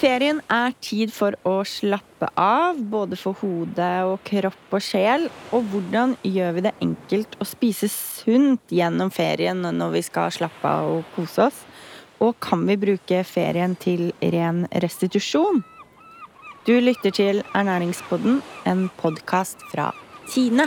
Ferien er tid for å slappe av, både for hode og kropp og sjel. Og hvordan gjør vi det enkelt å spise sunt gjennom ferien når vi skal slappe av og kose oss? Og kan vi bruke ferien til ren restitusjon? Du lytter til Ernæringspodden, en podkast fra Tine.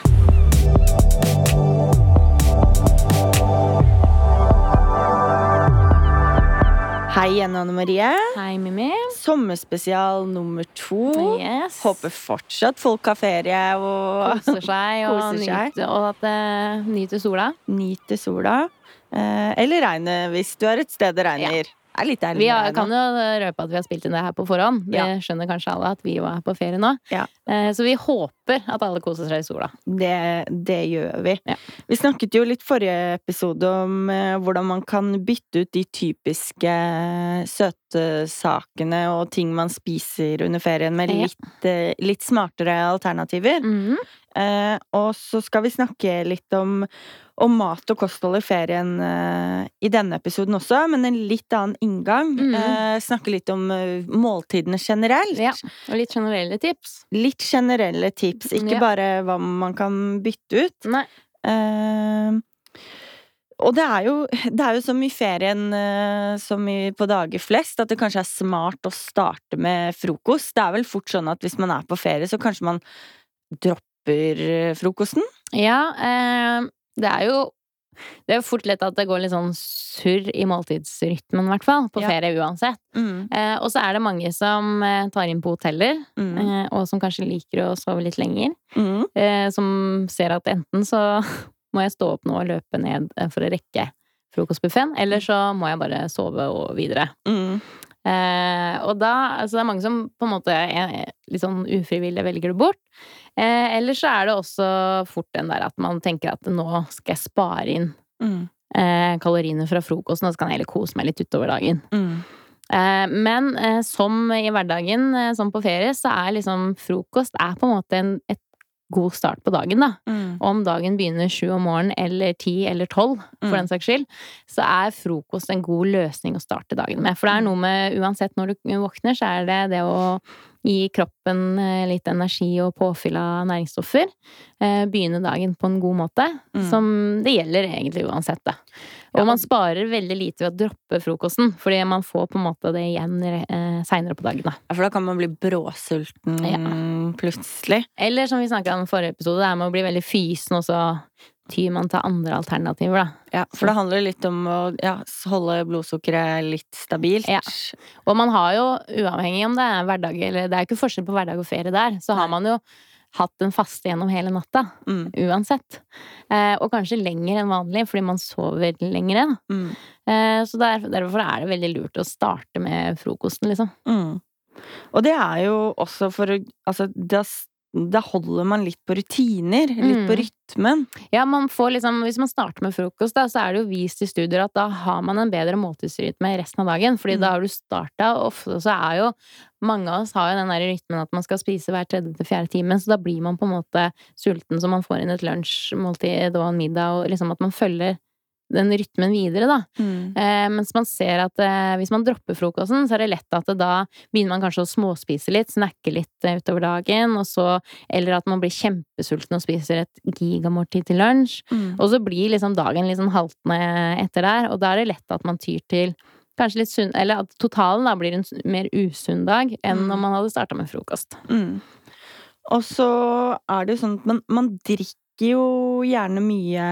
Hei igjen, Anne Marie. Hei, Mimmi. Sommerspesial nummer to. Yes. Håper fortsatt folk har ferie og Koser seg og, Koser seg. nyter, og at det nyter sola. nyter sola. Eh, eller regnet, hvis du er et sted det regner. Det er litt deilig Vi har, kan jo røpe at vi har spilt inn det her på forhånd. Det Ja. skjønner kanskje alle at vi var på ferie nå. Ja. Eh, Så vi håper at alle koser seg i sola. Det, det gjør vi. Ja. Vi snakket jo litt forrige episode om eh, hvordan man kan bytte ut de typiske søtesakene søtsakene og ting man spiser under ferien, med litt, eh, litt smartere alternativer. Mm -hmm. og så skal vi snakke litt om, om mat og kosthold i ferien uh, i denne episoden også, men en litt annen inngang. Mm. Uh, snakke litt om uh, måltidene generelt. Ja. Og litt generelle tips. Litt generelle tips, ikke Ja. bare hva man kan bytte ut. Nei. Og det er, jo, det er jo som i ferien som i, på dager flest, at det kanskje er smart å starte med frokost. Det er vel fort sånn at hvis man er på ferie, så kanskje man dropper frokosten. Ja, eh, det er jo det er jo fort lett at det går litt sånn surr i måltidsrytmen, i hvert fall. På Ja. ferie uansett. Mm, Eh, og så er det mange som eh, tar inn på hoteller, mm, eh, og som kanskje liker å sove litt lenger. mm. eh, som ser at enten så må jeg stå opp nå og løpe ned eh, for å rekke frokostbuffeen, eller så må jeg bare sove og videre. Eh, og da Altså, det er mange som på en måte er litt sånn ufrivillig velger det bort. Eh, eller så er det også fort den der at man tenker at nå skal jeg spare inn Mm. eh, kaloriene fra frokosten, og så kan jeg heller kose meg litt utover dagen. Mm. Eh, Men eh, som i hverdagen, eh, som på ferie, så er liksom frokost er på en måte en et god start på dagen, da. Mm. Om dagen begynner sju om morgenen eller ti eller tolv, for Mm. den saks skyld, så er frokost en god løsning å starte dagen med. For det er noe med, uansett når du våkner, så er det det å gi kroppen eh, litt energi og påfyll av næringsstoffer. Eh, Begynne dagen på en god måte. Mm. Som det gjelder egentlig uansett, da. Og Ja. man sparer veldig lite ved å droppe frokosten, fordi man får på en måte det igjen eh, seinere på dagen, da. Ja, For da kan man bli bråsulten plutselig. Eller som vi snakka om i forrige episode, det er med å bli veldig fysen, og så tyr man til andre alternativer, da. Ja, for det handler litt om å ja, holde blodsukkeret litt stabilt. Ja. Og man har jo, uavhengig om det er hverdag eller Det er ikke forskjell på hverdag og ferie der, så har man jo hatt den faste gjennom hele natta. Mm. Uansett. Eh, og kanskje lenger enn vanlig, fordi man sover lengre. Mm. Eh, så der, derfor er det veldig lurt å starte med frokosten, liksom. Mm. Og det er jo også for å Altså, da, da holder man litt på rutiner. Litt på Mm. rytmen. Ja, man får liksom, Hvis man starter med frokost, da, så er det jo vist i studier at da har man en bedre måltidsrytme resten av dagen. Fordi Mm. da har du starta, og ofte så er jo mange av oss har jo den der rytmen at man skal spise hver tredje til fjerde time, så da blir man på en måte sulten så man får inn et lunsjmåltid og en middag, og liksom at man følger den rytmen videre, da. Mm. Eh, mens man ser at eh, hvis man dropper frokosten, så er det lett at det da begynner man kanskje å småspise litt, snakke litt eh, utover dagen, og så Eller at man blir kjempesulten og spiser et gigamåltid til lunsj. Mm. Og så blir liksom dagen litt sånn haltende etter der, og da er det lett at man tyr til Kanskje litt sunn Eller at totalen da blir en mer usunn dag enn Mm. om man hadde starta med frokost. Mm. Og så er det jo sånn at man, man drikker jo gjerne mye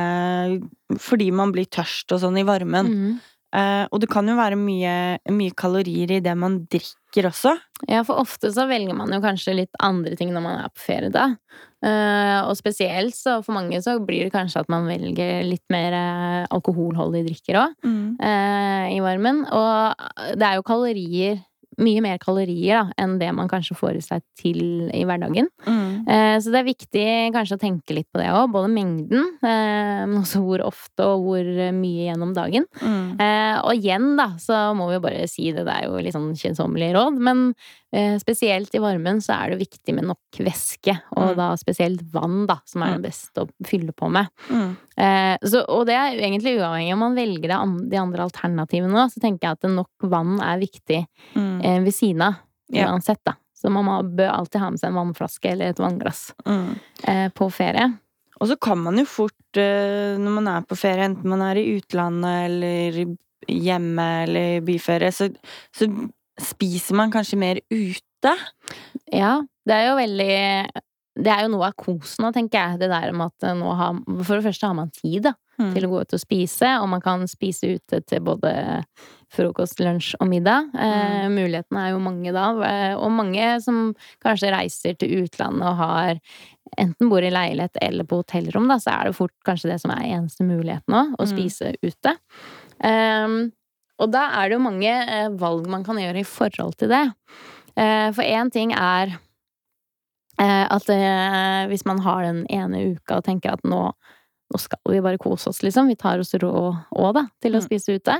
fordi man blir tørst og sånn i varmen. Mm. Uh, og det kan jo være mye, mye kalorier i det man drikker også. Ja, for ofte så velger man jo kanskje litt andre ting når man er på ferie, da. Uh, og spesielt så for mange så blir det kanskje at man velger litt mer eh, alkoholholdige drikker òg. eh, i varmen. Og det er jo kalorier Mye mer kalorier da, enn det man kanskje får i seg til i hverdagen. Mm. Eh, så det er viktig kanskje å tenke litt på det òg. Både mengden, eh, men også hvor ofte og hvor mye gjennom dagen. Mm. Eh, og igjen, da, så må vi jo bare si det, det er jo litt sånn kjedsommelige råd, men eh, spesielt i varmen så er det viktig med nok væske, og Mm. da spesielt vann, da, som er det beste å fylle på med. Eh, så, og det er egentlig uavhengig om man velger de andre alternativene så tenker jeg at nok vann er viktig Mm. eh, ved siden av. uansett, da. Så man må, bør alltid ha med seg en vannflaske eller et vannglass mm. eh, på ferie. Og så kan man jo fort, eh, når man er på ferie, enten man er i utlandet eller hjemme eller byferie, så, så spiser man kanskje mer ute. Ja, det er jo veldig det er jo noe av kosen, tenker jeg. Det der med at nå har For det første har man tid, da mm. til å gå ut og spise, og man kan spise ute til både frokost, lunsj og middag. Eh, mm. mulighetene er jo mange da, eh, og mange som kanskje reiser til utlandet og har enten bor i leilighet eller på hotellrom, da, så er det fort kanskje det som er eneste muligheten nå, å mm. spise ute. Um, og da er det jo mange eh, valg man kan gjøre i forhold til det. Eh, for én ting er eh, at eh, hvis man har den ene uka og tenker at nå nå skal vi bare kose oss, liksom. Vi tar oss råd òg, da, til å mm. spise ute.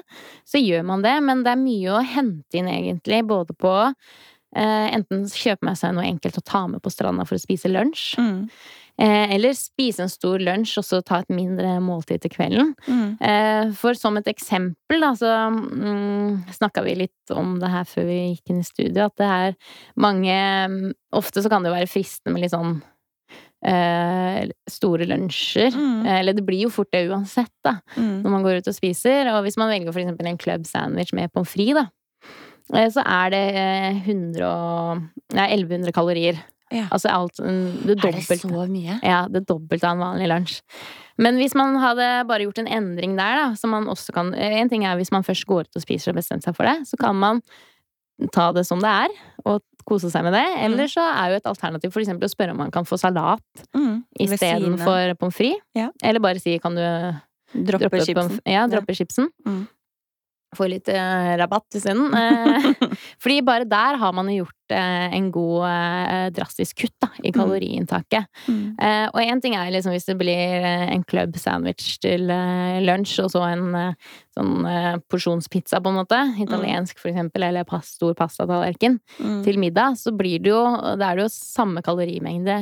Så gjør man det, men det er mye å hente inn, egentlig, både på eh, enten kjøpe med seg noe enkelt å ta med på stranda for å spise lunsj. Mm. Eh, eller spise en stor lunsj og så ta et mindre måltid til kvelden. Mm. Eh, for som et eksempel, da, så mm, snakka vi litt om det her før vi gikk inn i studio, at det er mange Ofte så kan det jo være fristende med litt sånn Eh, store lunsjer. Mm. Eh, eller det blir jo fort det uansett, da, mm. når man går ut og spiser. Og hvis man velger for eksempel en club sandwich med pommes frites, da, eh, så er det 100 og, nei, 1100 kalorier. Ja. Altså alt det dobbelte. Er det så mye? Ja, det dobbelte av en vanlig lunsj. Men hvis man hadde bare gjort en endring der, da, så man også kan En ting er hvis man først går ut og spiser og bestemmer seg for det, så kan man ta det som det er, og kose seg med det. Mm. Eller så er jo et alternativ eksempel å spørre om man kan få salat mm. istedenfor pommes frites. Ja. Eller bare si kan du droppe, droppe chipsen. Ja, droppe ja. chipsen. Mm få litt eh, rabatt isteden. Eh, fordi bare der har man jo gjort eh, en god eh, drastisk kutt da, i mm. kaloriinntaket. Mm. Og én ting er liksom hvis det blir en club sandwich til lunsj, og så en sånn porsjonspizza, på en måte, italiensk for eksempel, eller pass, stor pastatallerken, mm. til middag, så blir det jo Da er det jo samme kalorimengde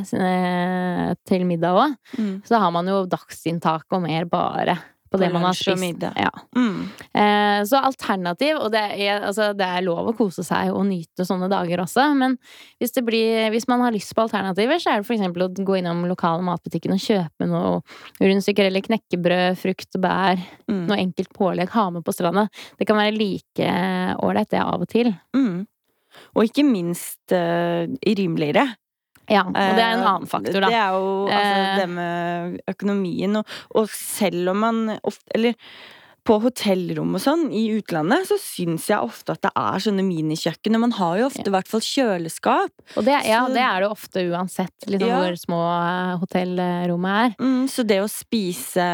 til middag òg. Mm. Så da har man jo dagsinntak og mer bare på, på det man har spist. Ja. Mm. Eh, så alternativ, og det er, altså, det er, lov å kose seg og nyte sånne dager også, men hvis, blir, hvis man har lyst på alternativer, så er det eksempel å gå innom lokale matbutikken og kjøpe noe rundstykker eller knekkebrød, frukt bær, mm. noe enkelt pålegg, ha med på stranda. Det kan være like ålreit, det, av og til. Mm. Og ikke minst uh, rimeligere. Ja, og det er en annen eh, faktor, da. Det er jo altså, eh. det med økonomien, og, og selv om man ofte Eller på hotellrom og sånn i utlandet, så syns jeg ofte at det er sånne minikjøkken. Og man har jo ofte i ja. hvert fall kjøleskap. Og det, ja, så, det er det ofte uansett liksom, ja. hvor små eh, hotellrommet er. Mm, så det å spise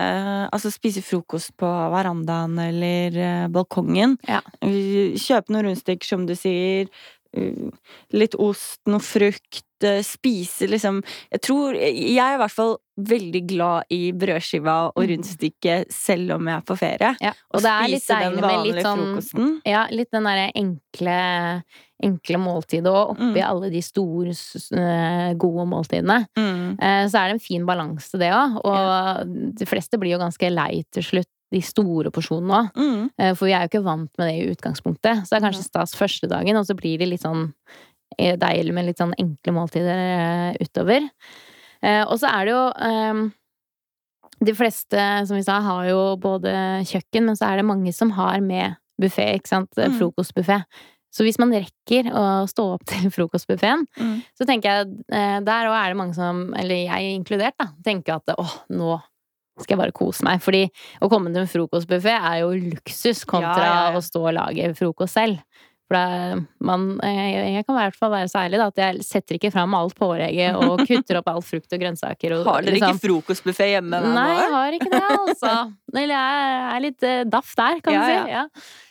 Altså spise frokost på verandaen eller balkongen, ja. kjøpe noen rundstykker, som du sier, litt ost, noe frukt Eh, spise liksom Jeg tror Jeg er i hvert fall veldig glad i brødskiva og mm. rundstykket selv om jeg er på ferie. Ja, og, og det er litt deilig med litt sånn frokosten. Ja, litt den derre enkle enkle måltidet og oppi mm. alle de store, eh, gode måltidene. Mm. Eh, så er det en fin balanse, det òg. Og ja. de fleste blir jo ganske lei til slutt de store porsjonene òg. Mm. For vi er jo ikke vant med det i utgangspunktet. Så det er kanskje stas første dagen, og så blir det litt sånn deilig med litt sånn enkle måltider eh, utover. Eh, og så er det jo ehm, De fleste, som vi sa, har jo både kjøkken, men så er det mange som har med buffé, ikke sant. Mm. Frokostbuffé. Så hvis man rekker å stå opp til frokostbuffeen, mm. så tenker jeg eh, der òg er det mange som, eller jeg inkludert, da, tenker at åh, nå skal jeg bare kose meg. Fordi å komme til en frokostbuffé er jo luksus kontra ja, ja, ja. å stå og lage frokost selv. For da, man, jeg, kan i hvert fall være så ærlig da, at jeg setter ikke fram alt pålegget og kutter opp all frukt og grønnsaker. Og, har dere liksom. ikke frokostbuffé hjemme? Nei, jeg har ikke det, altså. Eller jeg er litt uh, daff der, kan ja, du si. Ja.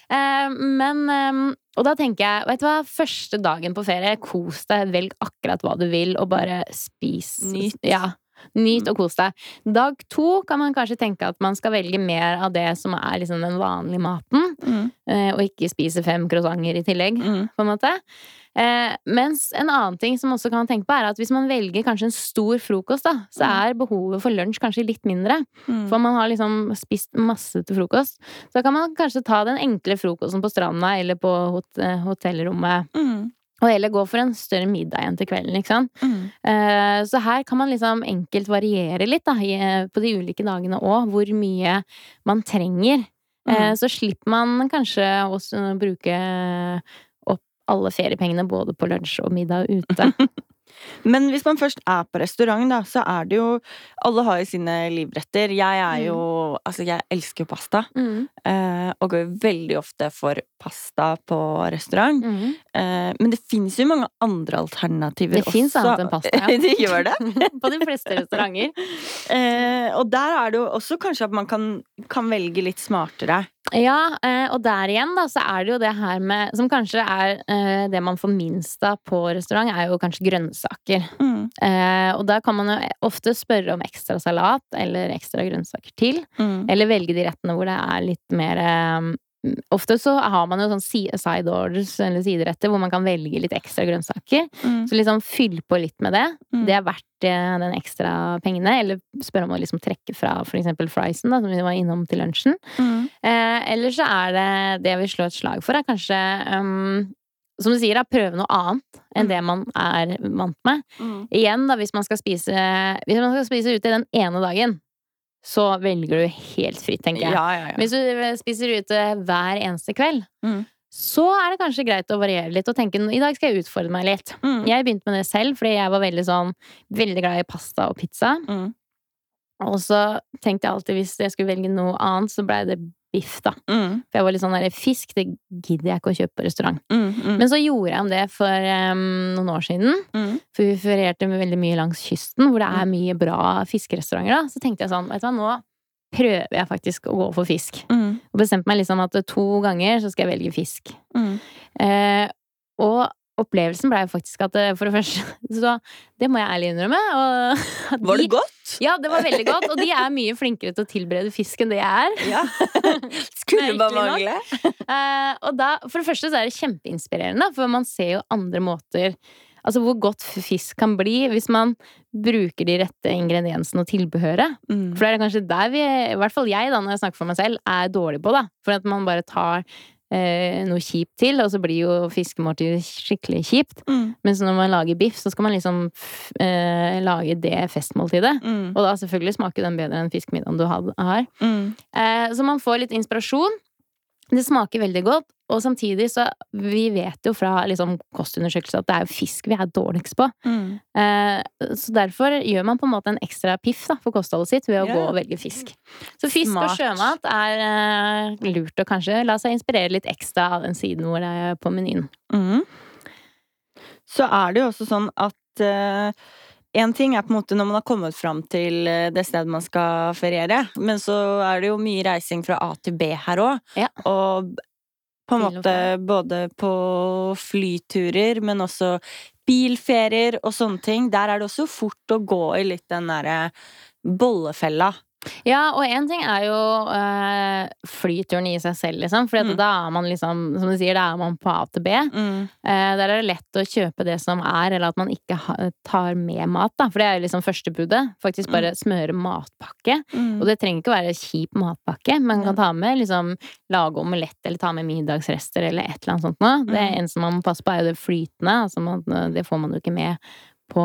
Uh, men um, Og da tenker jeg, vet du hva, første dagen på ferie, kos deg, velg akkurat hva du vil, og bare spis. Nyt. Ja. Nyt og kos deg. Dag to kan man kanskje tenke at man skal velge mer av det som er liksom den vanlige maten, mm. Eh, og ikke spise fem croissanter i tillegg, mm. på en måte. Eh, mens en annen ting som også kan tenke på, er at hvis man velger kanskje en stor frokost, da, så mm. er behovet for lunsj kanskje litt mindre. Mm. For man har liksom spist masse til frokost. Så kan man kanskje ta den enkle frokosten på stranda eller på hot hotellrommet. Mm. Og heller gå for en større middag igjen til kvelden, ikke sant. Mm. Eh, så her kan man liksom enkelt variere litt da, i- på de ulike dagene òg, hvor mye man trenger. Eh, Mm. så slipper man kanskje også å bruke opp alle feriepengene både på lunsj og middag ute. Men hvis man først er på restaurant, da, så er det jo Alle har jo sine livretter. Jeg er jo Altså, jeg elsker jo pasta. Mm. eh, og går veldig ofte for pasta på restaurant. Mm. Eh, men det fins jo mange andre alternativer Det fins også. annet enn pasta, ja. det gjør det. på de fleste restauranter. Eh, og der er det jo også kanskje at man kan, kan velge litt smartere. Ja, eh, og der igjen da, så er det jo det her med Som kanskje er eh, det man får minst av på restaurant, er jo kanskje grønnsaker. Mm. Eh, og da kan man jo ofte spørre om ekstra salat eller ekstra grønnsaker til. Mm. Eller velge de rettene hvor det er litt mer Ofte så har man jo sånn side orders eller sideretter hvor man kan velge litt ekstra grønnsaker. Mm. Så liksom fyll på litt med det. Mm. Det er verdt eh, den ekstra pengene. Eller spør om å liksom trekke fra eksempel friesen, da, som vi var innom til lunsjen. Mm. Eh, eller så er det det jeg vil slå et slag for, er kanskje um, som du sier, da, prøve noe annet enn det man er vant med. Mm. Igjen, da, hvis man skal spise Hvis man skal spise ute den ene dagen, så velger du helt fritt, tenker jeg. Ja, ja, ja. Hvis du spiser ute hver eneste kveld, Mm. så er det kanskje greit å variere litt og tenke i dag skal jeg utfordre meg litt. Mm. Jeg begynte med det selv, fordi jeg var veldig sånn veldig glad i pasta og pizza. Mm. Og så tenkte jeg alltid hvis jeg skulle velge noe annet, så blei det biff, da. Mm. For jeg var litt sånn der, fisk, det gidder jeg ikke å kjøpe på restaurant. Mm. Mm. Men så gjorde jeg om det for um, noen år siden. Mm. For vi ferierte med veldig mye langs kysten, hvor det er mye bra fiskerestauranter. da. Så tenkte jeg sånn, vet du hva, nå prøver jeg faktisk å gå for fisk. Mm. Og bestemte meg liksom at to ganger så skal jeg velge fisk. Mm. Eh, og opplevelsen blei faktisk at eh, for det første Så det må jeg ærlig innrømme. Og at Var det godt? Ja, det var veldig godt. Og de er mye flinkere til å tilberede fisk enn det jeg er. Ja. Skulle bare mangle. Uh, og da, for det første så er det kjempeinspirerende, for man ser jo andre måter Altså hvor godt fisk kan bli hvis man bruker de rette ingrediensene og tilbehøret. Mm. For det er kanskje der vi, i hvert fall jeg da, når jeg snakker for meg selv, er dårlig på, da. For at man bare tar noe kjipt til, og så blir jo fiskemåltid skikkelig kjipt. Mm. Mens når man lager biff, så skal man liksom eh, lage det festmåltidet. Mm. Og da selvfølgelig smaker den bedre enn fiskemiddagen du har. Mm. Eh, så man får litt inspirasjon. Det smaker veldig godt, og samtidig så Vi vet jo fra liksom, kostundersøkelser at det er jo fisk vi er dårligst på. Mm. Eh, så derfor gjør man på en måte en ekstra piff da, for kostholdet sitt ved å yeah. gå og velge fisk. Så fisk Smart. og sjømat er eh, lurt å kanskje la seg inspirere litt ekstra av den siden hvor det er på menyen. Mm. Så er det jo også sånn at eh, en ting er på en måte når man har kommet fram til eh, det stedet man skal feriere, men så er det jo mye reising fra A til B her òg. Ja. Og på en måte både på flyturer, men også bilferier og sånne ting. Der er det også fort å gå i litt den derre bollefella. Ja, og én ting er jo øh, flyturen i seg selv, liksom. For Mm. da er man liksom, som du sier, da er man på A til B. Mm. Eh, der er det lett å kjøpe det som er, eller at man ikke ha, tar med mat, da. For det er jo liksom førstebudet. Faktisk bare smøre matpakke. Mm. Og det trenger ikke være kjip matpakke. Man kan ta med liksom lage omelett, eller ta med middagsrester, eller et eller annet sånt noe. Det Mm. eneste man må passe på, er jo det flytende. Altså man, det får man jo ikke med på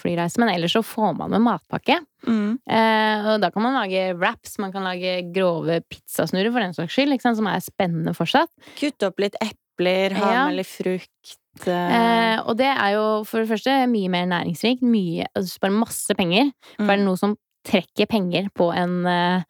flyreise. Men ellers så får man med matpakke. Mm. Eh, og da kan man lage wraps, man kan lage grove pizzasnurrer for den saks skyld, sant, som er spennende fortsatt. Kutte opp litt epler, ha Ja. med litt frukt. eh, Eh, og det er jo for det første mye mer næringsrikt, mye, altså bare masse penger. For er det mm. noe som trekker penger på en eh,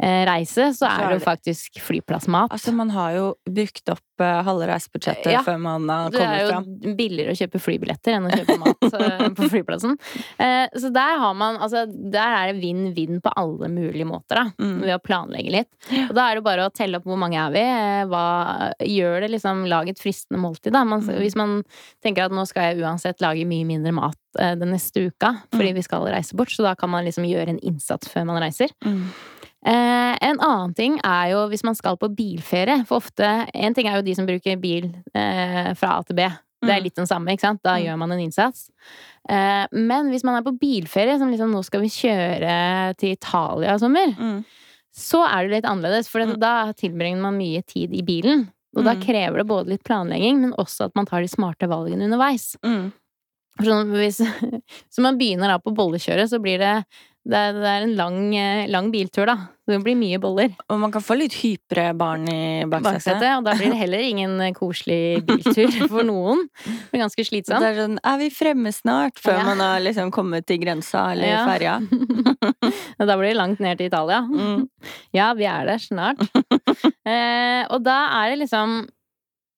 reise, så er det jo faktisk flyplassmat. Altså, man har jo brukt opp eh, halve reisebudsjettet Ja. før man har kommet fram. Det er jo billigere å kjøpe flybilletter enn å kjøpe mat eh, på flyplassen. Eh, så der har man Altså, der er det vinn-vinn på alle mulige måter, da. Mm. Ved å planlegge litt. Og da er det bare å telle opp hvor mange er vi, eh, hva Gjør det liksom Lag et fristende måltid, da. Man, Mm. Hvis man tenker at nå skal jeg uansett lage mye mindre mat eh, den neste uka fordi Mm. vi skal reise bort, så da kan man liksom gjøre en innsats før man reiser. Mm. Eh, en annen ting er jo hvis man skal på bilferie. For ofte En ting er jo de som bruker bil eh, fra A til B. Det er Mm. litt den samme, ikke sant? Da Mm. gjør man en innsats. Eh, men hvis man er på bilferie, som liksom nå skal vi kjøre til Italia i sommer, Mm. så er det litt annerledes. For Mm. da tilbringer man mye tid i bilen. Og da Mm. krever det både litt planlegging, men også at man tar de smarte valgene underveis. Mm. For Sånn, hvis, så man begynner da på bollekjøret, så blir det det er, det er en lang, eh, lang biltur, da. Det blir mye boller. Og man kan få litt hypre barn i baksetet. og da blir det heller ingen eh, koselig biltur for noen. Det blir ganske slitsomt. det er sånn Er vi fremme snart? Før Ja. man har liksom kommet til grensa eller Ja. ferja. Da blir det langt ned til Italia. Mm. Ja, vi er der snart. eh, og da er det liksom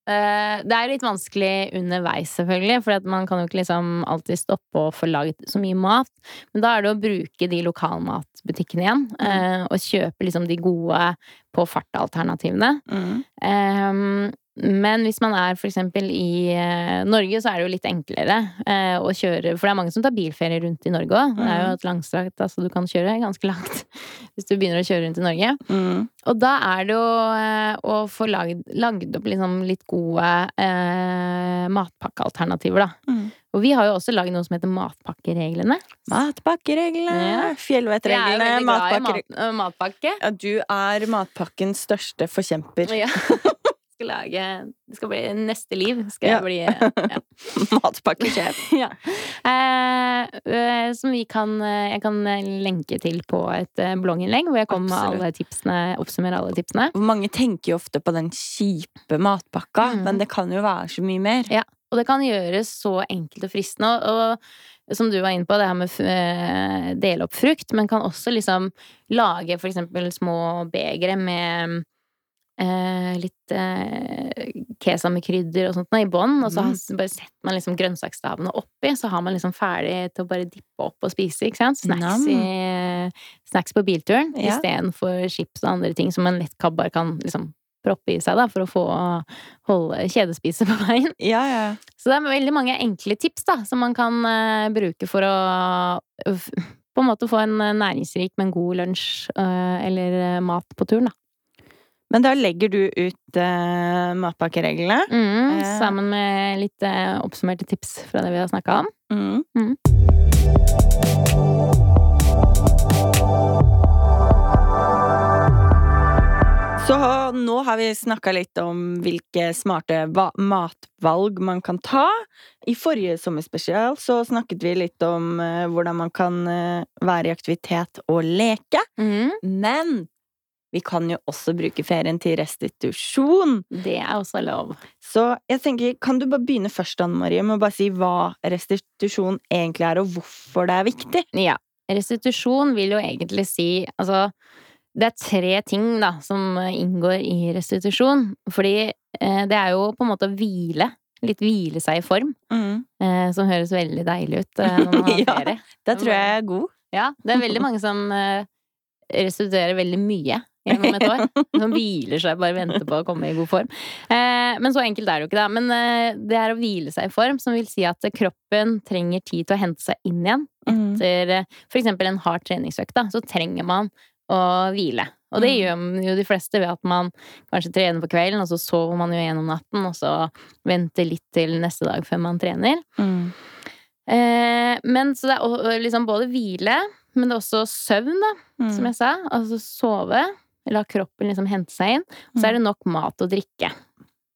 Det er litt vanskelig underveis, selvfølgelig, for man kan jo ikke liksom alltid stoppe og få lagd så mye mat. Men da er det å bruke de lokalmatbutikkene igjen, mm. og kjøpe liksom de gode på farta-alternativene. Mm. Um, men hvis man er eksempel i uh, Norge, så er det jo litt enklere uh, å kjøre For det er mange som tar bilferie rundt i Norge òg. Det er jo et langstrakt, altså du kan kjøre ganske langt hvis du begynner å kjøre rundt i Norge. Mm. Og da er det jo uh, å få lagd, lagd opp liksom litt gode matpakkealternativer, da. Og vi har jo også lagd noe som heter Matpakkereglene. Matpakkereglene, Ja. Fjellvettreglene, veldig matpakker... mat, matpakke. Ja, du er matpakkens største forkjemper. Ja. Skal lage Det skal bli neste liv. Skal Ja. bli ja. Matpakkesjef. ja. Eh, som vi kan Jeg kan lenke til på et blogginnlegg hvor jeg kommer med alle tipsene, oppsummerer alle tipsene. Mange tenker jo ofte på den kjipe matpakka, Mm. men det kan jo være så mye mer. Ja. Og det kan gjøres så enkelt og fristende. Og, og som du var inne på, det her med f- eh, dele opp frukt, men kan også liksom lage for eksempel små begre med eh, litt eh, krydder og sånt i bånn, og så Mm. bare setter man liksom grønnsaksstavene oppi, så har man liksom ferdig til å bare dippe opp og spise, ikke sant? Snacks, i, snacks på bilturen, Ja. istedenfor chips og andre ting som en lettkab bare kan liksom proppe i seg, da, for å få holde kjedespise på veien. Ja, ja. Så det er veldig mange enkle tips da, som man kan uh, bruke for å uh, på en måte få en eh, næringsrik, men god lunsj uh, eller mat på turen, da. Men da legger du ut uh, matpakkereglene. Mm, sammen med litt uh, oppsummerte tips fra det vi har snakka om. Mm. Mm. Så nå har vi snakka litt om hvilke smarte va- matvalg man kan ta. I forrige sommerspesial så snakket vi litt om uh, hvordan man kan uh, være i aktivitet og leke. Mm, Men vi kan jo også bruke ferien til restitusjon. det er også lov. Så jeg tenker, kan du bare begynne først, Anne Marie, med å bare si hva restitusjon egentlig er, og hvorfor det er viktig? Ja. Restitusjon vil jo egentlig si Altså, det er tre ting da som inngår i restitusjon. Fordi eh, det er jo på en måte å hvile. Litt hvile seg i form. Eh, som høres veldig deilig ut eh, når man har Ja. ferie. Det tror jeg er god. Ja, det er veldig mange som eh, restituerer veldig mye gjennom et år. Som hviler seg, bare venter på å komme i god form. Eh, men så enkelt er det jo ikke, da. Men eh, det er å hvile seg i form, som vil si at kroppen trenger tid til å hente seg inn igjen. Mm. Etter eh, eksempel en hard treningsøkt, da, så trenger man å hvile. Og det Mm. gjør jo de fleste ved at man kanskje trener på kvelden, og så sover man jo gjennom natten, og så venter litt til neste dag før man trener. Mm. Eh, men så det er liksom både hvile, men det er også søvn, da, Mm. som jeg sa. Altså sove. La kroppen liksom hente seg inn. Og så er det nok mat og drikke.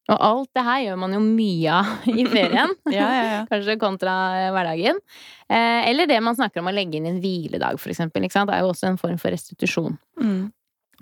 Og alt det her gjør man jo mye av i ferien. Ja, ja, ja. Kanskje kontra hverdagen. Eh, eller det man snakker om å legge inn en hviledag, for eksempel. Det er jo også en form for restitusjon. Mm.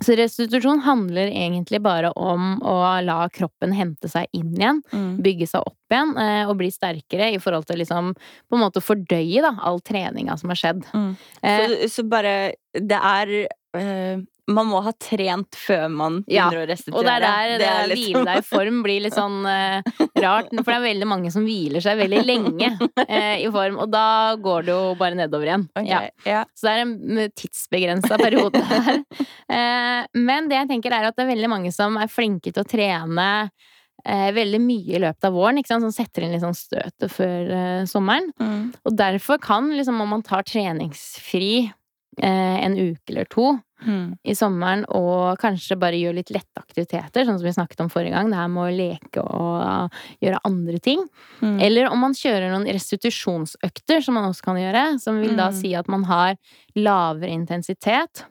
Så restitusjon handler egentlig bare om å la kroppen hente seg inn igjen. Mm. Bygge seg opp igjen eh, og bli sterkere i forhold til liksom på en måte fordøye da, all treninga som har skjedd. Mm. Eh, Så, så bare Det er eh, Man må ha trent før man Ja, begynner å restituere. Og det er der det er hvile deg i form blir litt sånn uh, rart. For det er veldig mange som hviler seg veldig lenge uh, i form, og da går det jo bare nedover igjen. Okay, Ja. ja. Så det er en tidsbegrensa periode her. Uh, men det jeg tenker er at det er veldig mange som er flinke til å trene eh, veldig mye i løpet av våren, ikke sant? som setter inn litt sånn støtet før sommeren. Mm. Og derfor kan, liksom, om man tar treningsfri en uke eller to Mm. i sommeren og kanskje bare gjøre litt lette aktiviteter, sånn som vi snakket om forrige gang, det her med å leke og gjøre andre ting. Mm. Eller om man kjører noen restitusjonsøkter, som man også kan gjøre, som vil da Mm. si at man har lavere intensitet.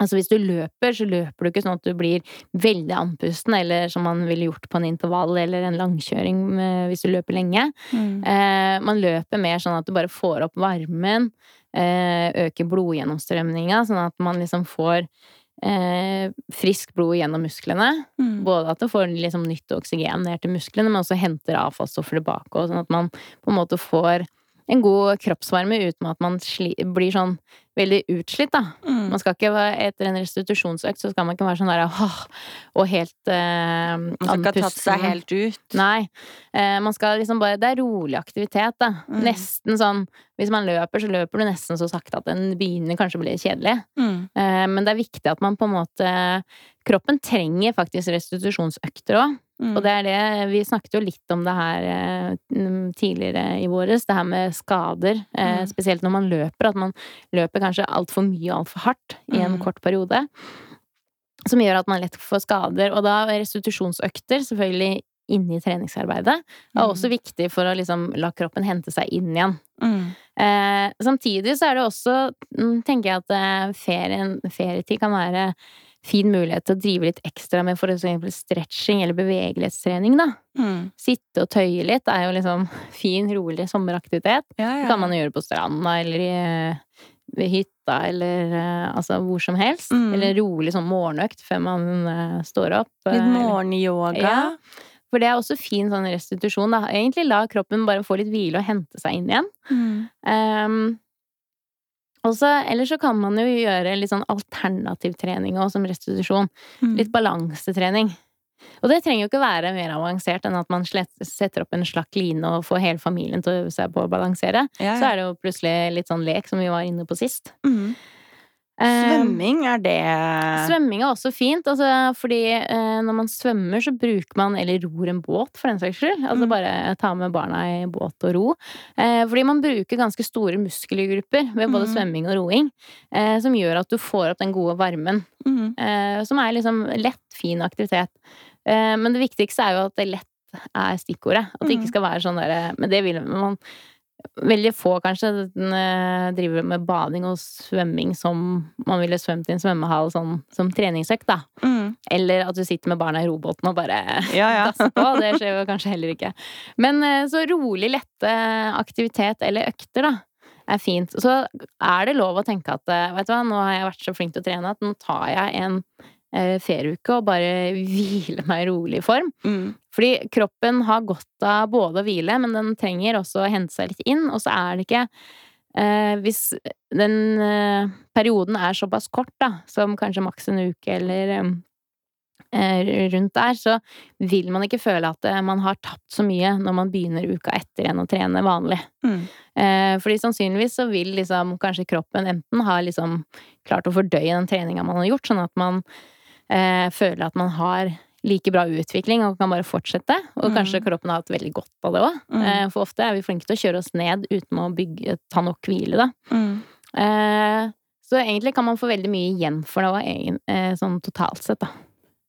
Altså hvis du løper, så løper du ikke sånn at du blir veldig andpusten, eller som man ville gjort på en intervall eller en langkjøring eh, hvis du løper lenge. Mm. Eh, man løper mer sånn at du bare får opp varmen, eh, øker blodgjennomstrømninga, sånn at man liksom får eh, friskt blod gjennom musklene. Mm. Både at du får liksom nytt oksygen ned til musklene, men også henter avfallsstoffer tilbake, og sånn at man på en måte får en god kroppsvarme uten at man blir sånn veldig utslitt, da. Mm. Man skal ikke Etter en restitusjonsøkt så skal man ikke være sånn der åh, og helt eh, Man skal ikke ha tatt seg helt ut? Nei. Eh, man skal liksom bare Det er rolig aktivitet, da. Mm. Nesten sånn Hvis man løper, så løper du nesten så sakte at den begynner kanskje å bli kjedelig. Mm. Eh, men det er viktig at man på en måte Kroppen trenger faktisk restitusjonsøkter òg. Mm. Og det er det Vi snakket jo litt om det her eh, tidligere i våres, det her med skader. Eh, mm. spesielt når man løper, at man løper kanskje altfor mye og altfor hardt i en mm. kort periode. Som gjør at man lett får skader. Og da restitusjonsøkter, selvfølgelig inne i treningsarbeidet, er også mm. viktig for å liksom la kroppen hente seg inn igjen. Mm. Eh, samtidig så er det også, mm, tenker jeg at eh, ferien, ferietid kan være fin mulighet til å drive litt ekstra med for eksempel stretching eller bevegelighetstrening, da. Mm. Sitte og tøye litt er jo liksom fin, rolig sommeraktivitet. Ja, ja. Det kan man jo gjøre på stranda eller i, ved hytta eller uh, altså hvor som helst. Mm. Eller rolig sånn morgenøkt før man uh, står opp. Litt morgenyoga. Ja. For det er også fin sånn restitusjon, da. Egentlig la kroppen bare få litt hvile og hente seg inn igjen. Mm. Um, og så, eller så kan man jo gjøre litt sånn alternativ trening òg, som restitusjon. Mm. Litt balansetrening. Og det trenger jo ikke være mer avansert enn at man slett, setter opp en slakk line og får hele familien til å øve seg på å balansere. Ja, ja. Så er det jo plutselig litt sånn lek, som vi var inne på sist. Mm. Svømming, er det Svømming er også fint. Altså, fordi eh, når man svømmer, så bruker man eller ror en båt, for den saks skyld. Altså mm. bare ta med barna i båt og ro. Eh, fordi man bruker ganske store muskelgrupper ved både mm. svømming og roing. Eh, som gjør at du får opp den gode varmen. Mm. Eh, som er liksom lett, fin aktivitet. Eh, men det viktigste er jo at det lett er stikkordet. At det ikke skal være sånn derre Men det vil man Veldig få, kanskje, eh, driver med bading og svømming som man ville svømt i en svømmehall sånn, som treningsøkt, da. Mm. Eller at du sitter med barna i robåten og bare ja, ja. gasser på. Det skjer jo kanskje heller ikke. Men eh, så rolig, lette aktivitet eller økter, da, er fint. Så er det lov å tenke at eh, vet du hva, nå har jeg vært så flink til å trene at nå tar jeg en ferieuke og bare hvile meg i rolig form. Mm. Fordi kroppen har godt av både å hvile, men den trenger også å hente seg litt inn. Og så er det ikke eh, Hvis den eh, perioden er såpass kort, da, som kanskje maks en uke eller eh, rundt der, så vil man ikke føle at eh, man har tapt så mye når man begynner uka etter igjen å trene vanlig. Mm. Eh, fordi sannsynligvis så vil liksom kanskje kroppen enten ha liksom klart å fordøye den treninga man har gjort, sånn at man eh, føler at man har like bra utvikling og kan bare fortsette. Og mm. kanskje kroppen har hatt veldig godt av det òg. Mm. Eh, for ofte er vi flinke til å kjøre oss ned uten å bygge, ta nok hvile, da. Mm. Eh, så egentlig kan man få veldig mye igjen for det òg, eh, sånn totalt sett, da.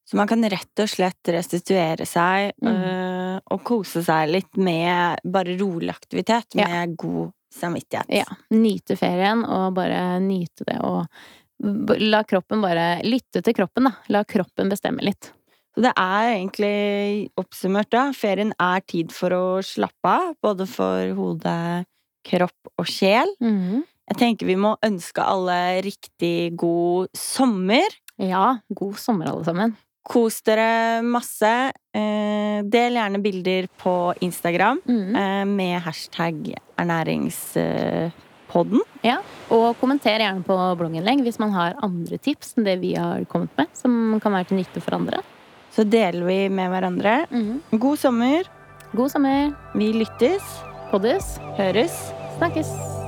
Så man kan rett og slett restituere seg øh, og kose seg litt med bare rolig aktivitet, med ja. god samvittighet. Ja. Nyte ferien og bare nyte det og La kroppen bare Lytte til kroppen, da. La kroppen bestemme litt. Så det er egentlig oppsummert, da. Ferien er tid for å slappe av. Både for hode, kropp og sjel. Mm. Jeg tenker vi må ønske alle riktig god sommer. Ja, god sommer, alle sammen. Kos dere masse. Eh, del gjerne bilder på Instagram mm. med hashtag ernærings... Eh. Ja, og kommenter gjerne på blogginnlegg hvis man har andre tips enn det vi har kommet med, som kan være til nytte for andre. Så deler vi med hverandre. Mm. God sommer. God sommer. Vi lyttes. Poddes. Høres. Snakkes.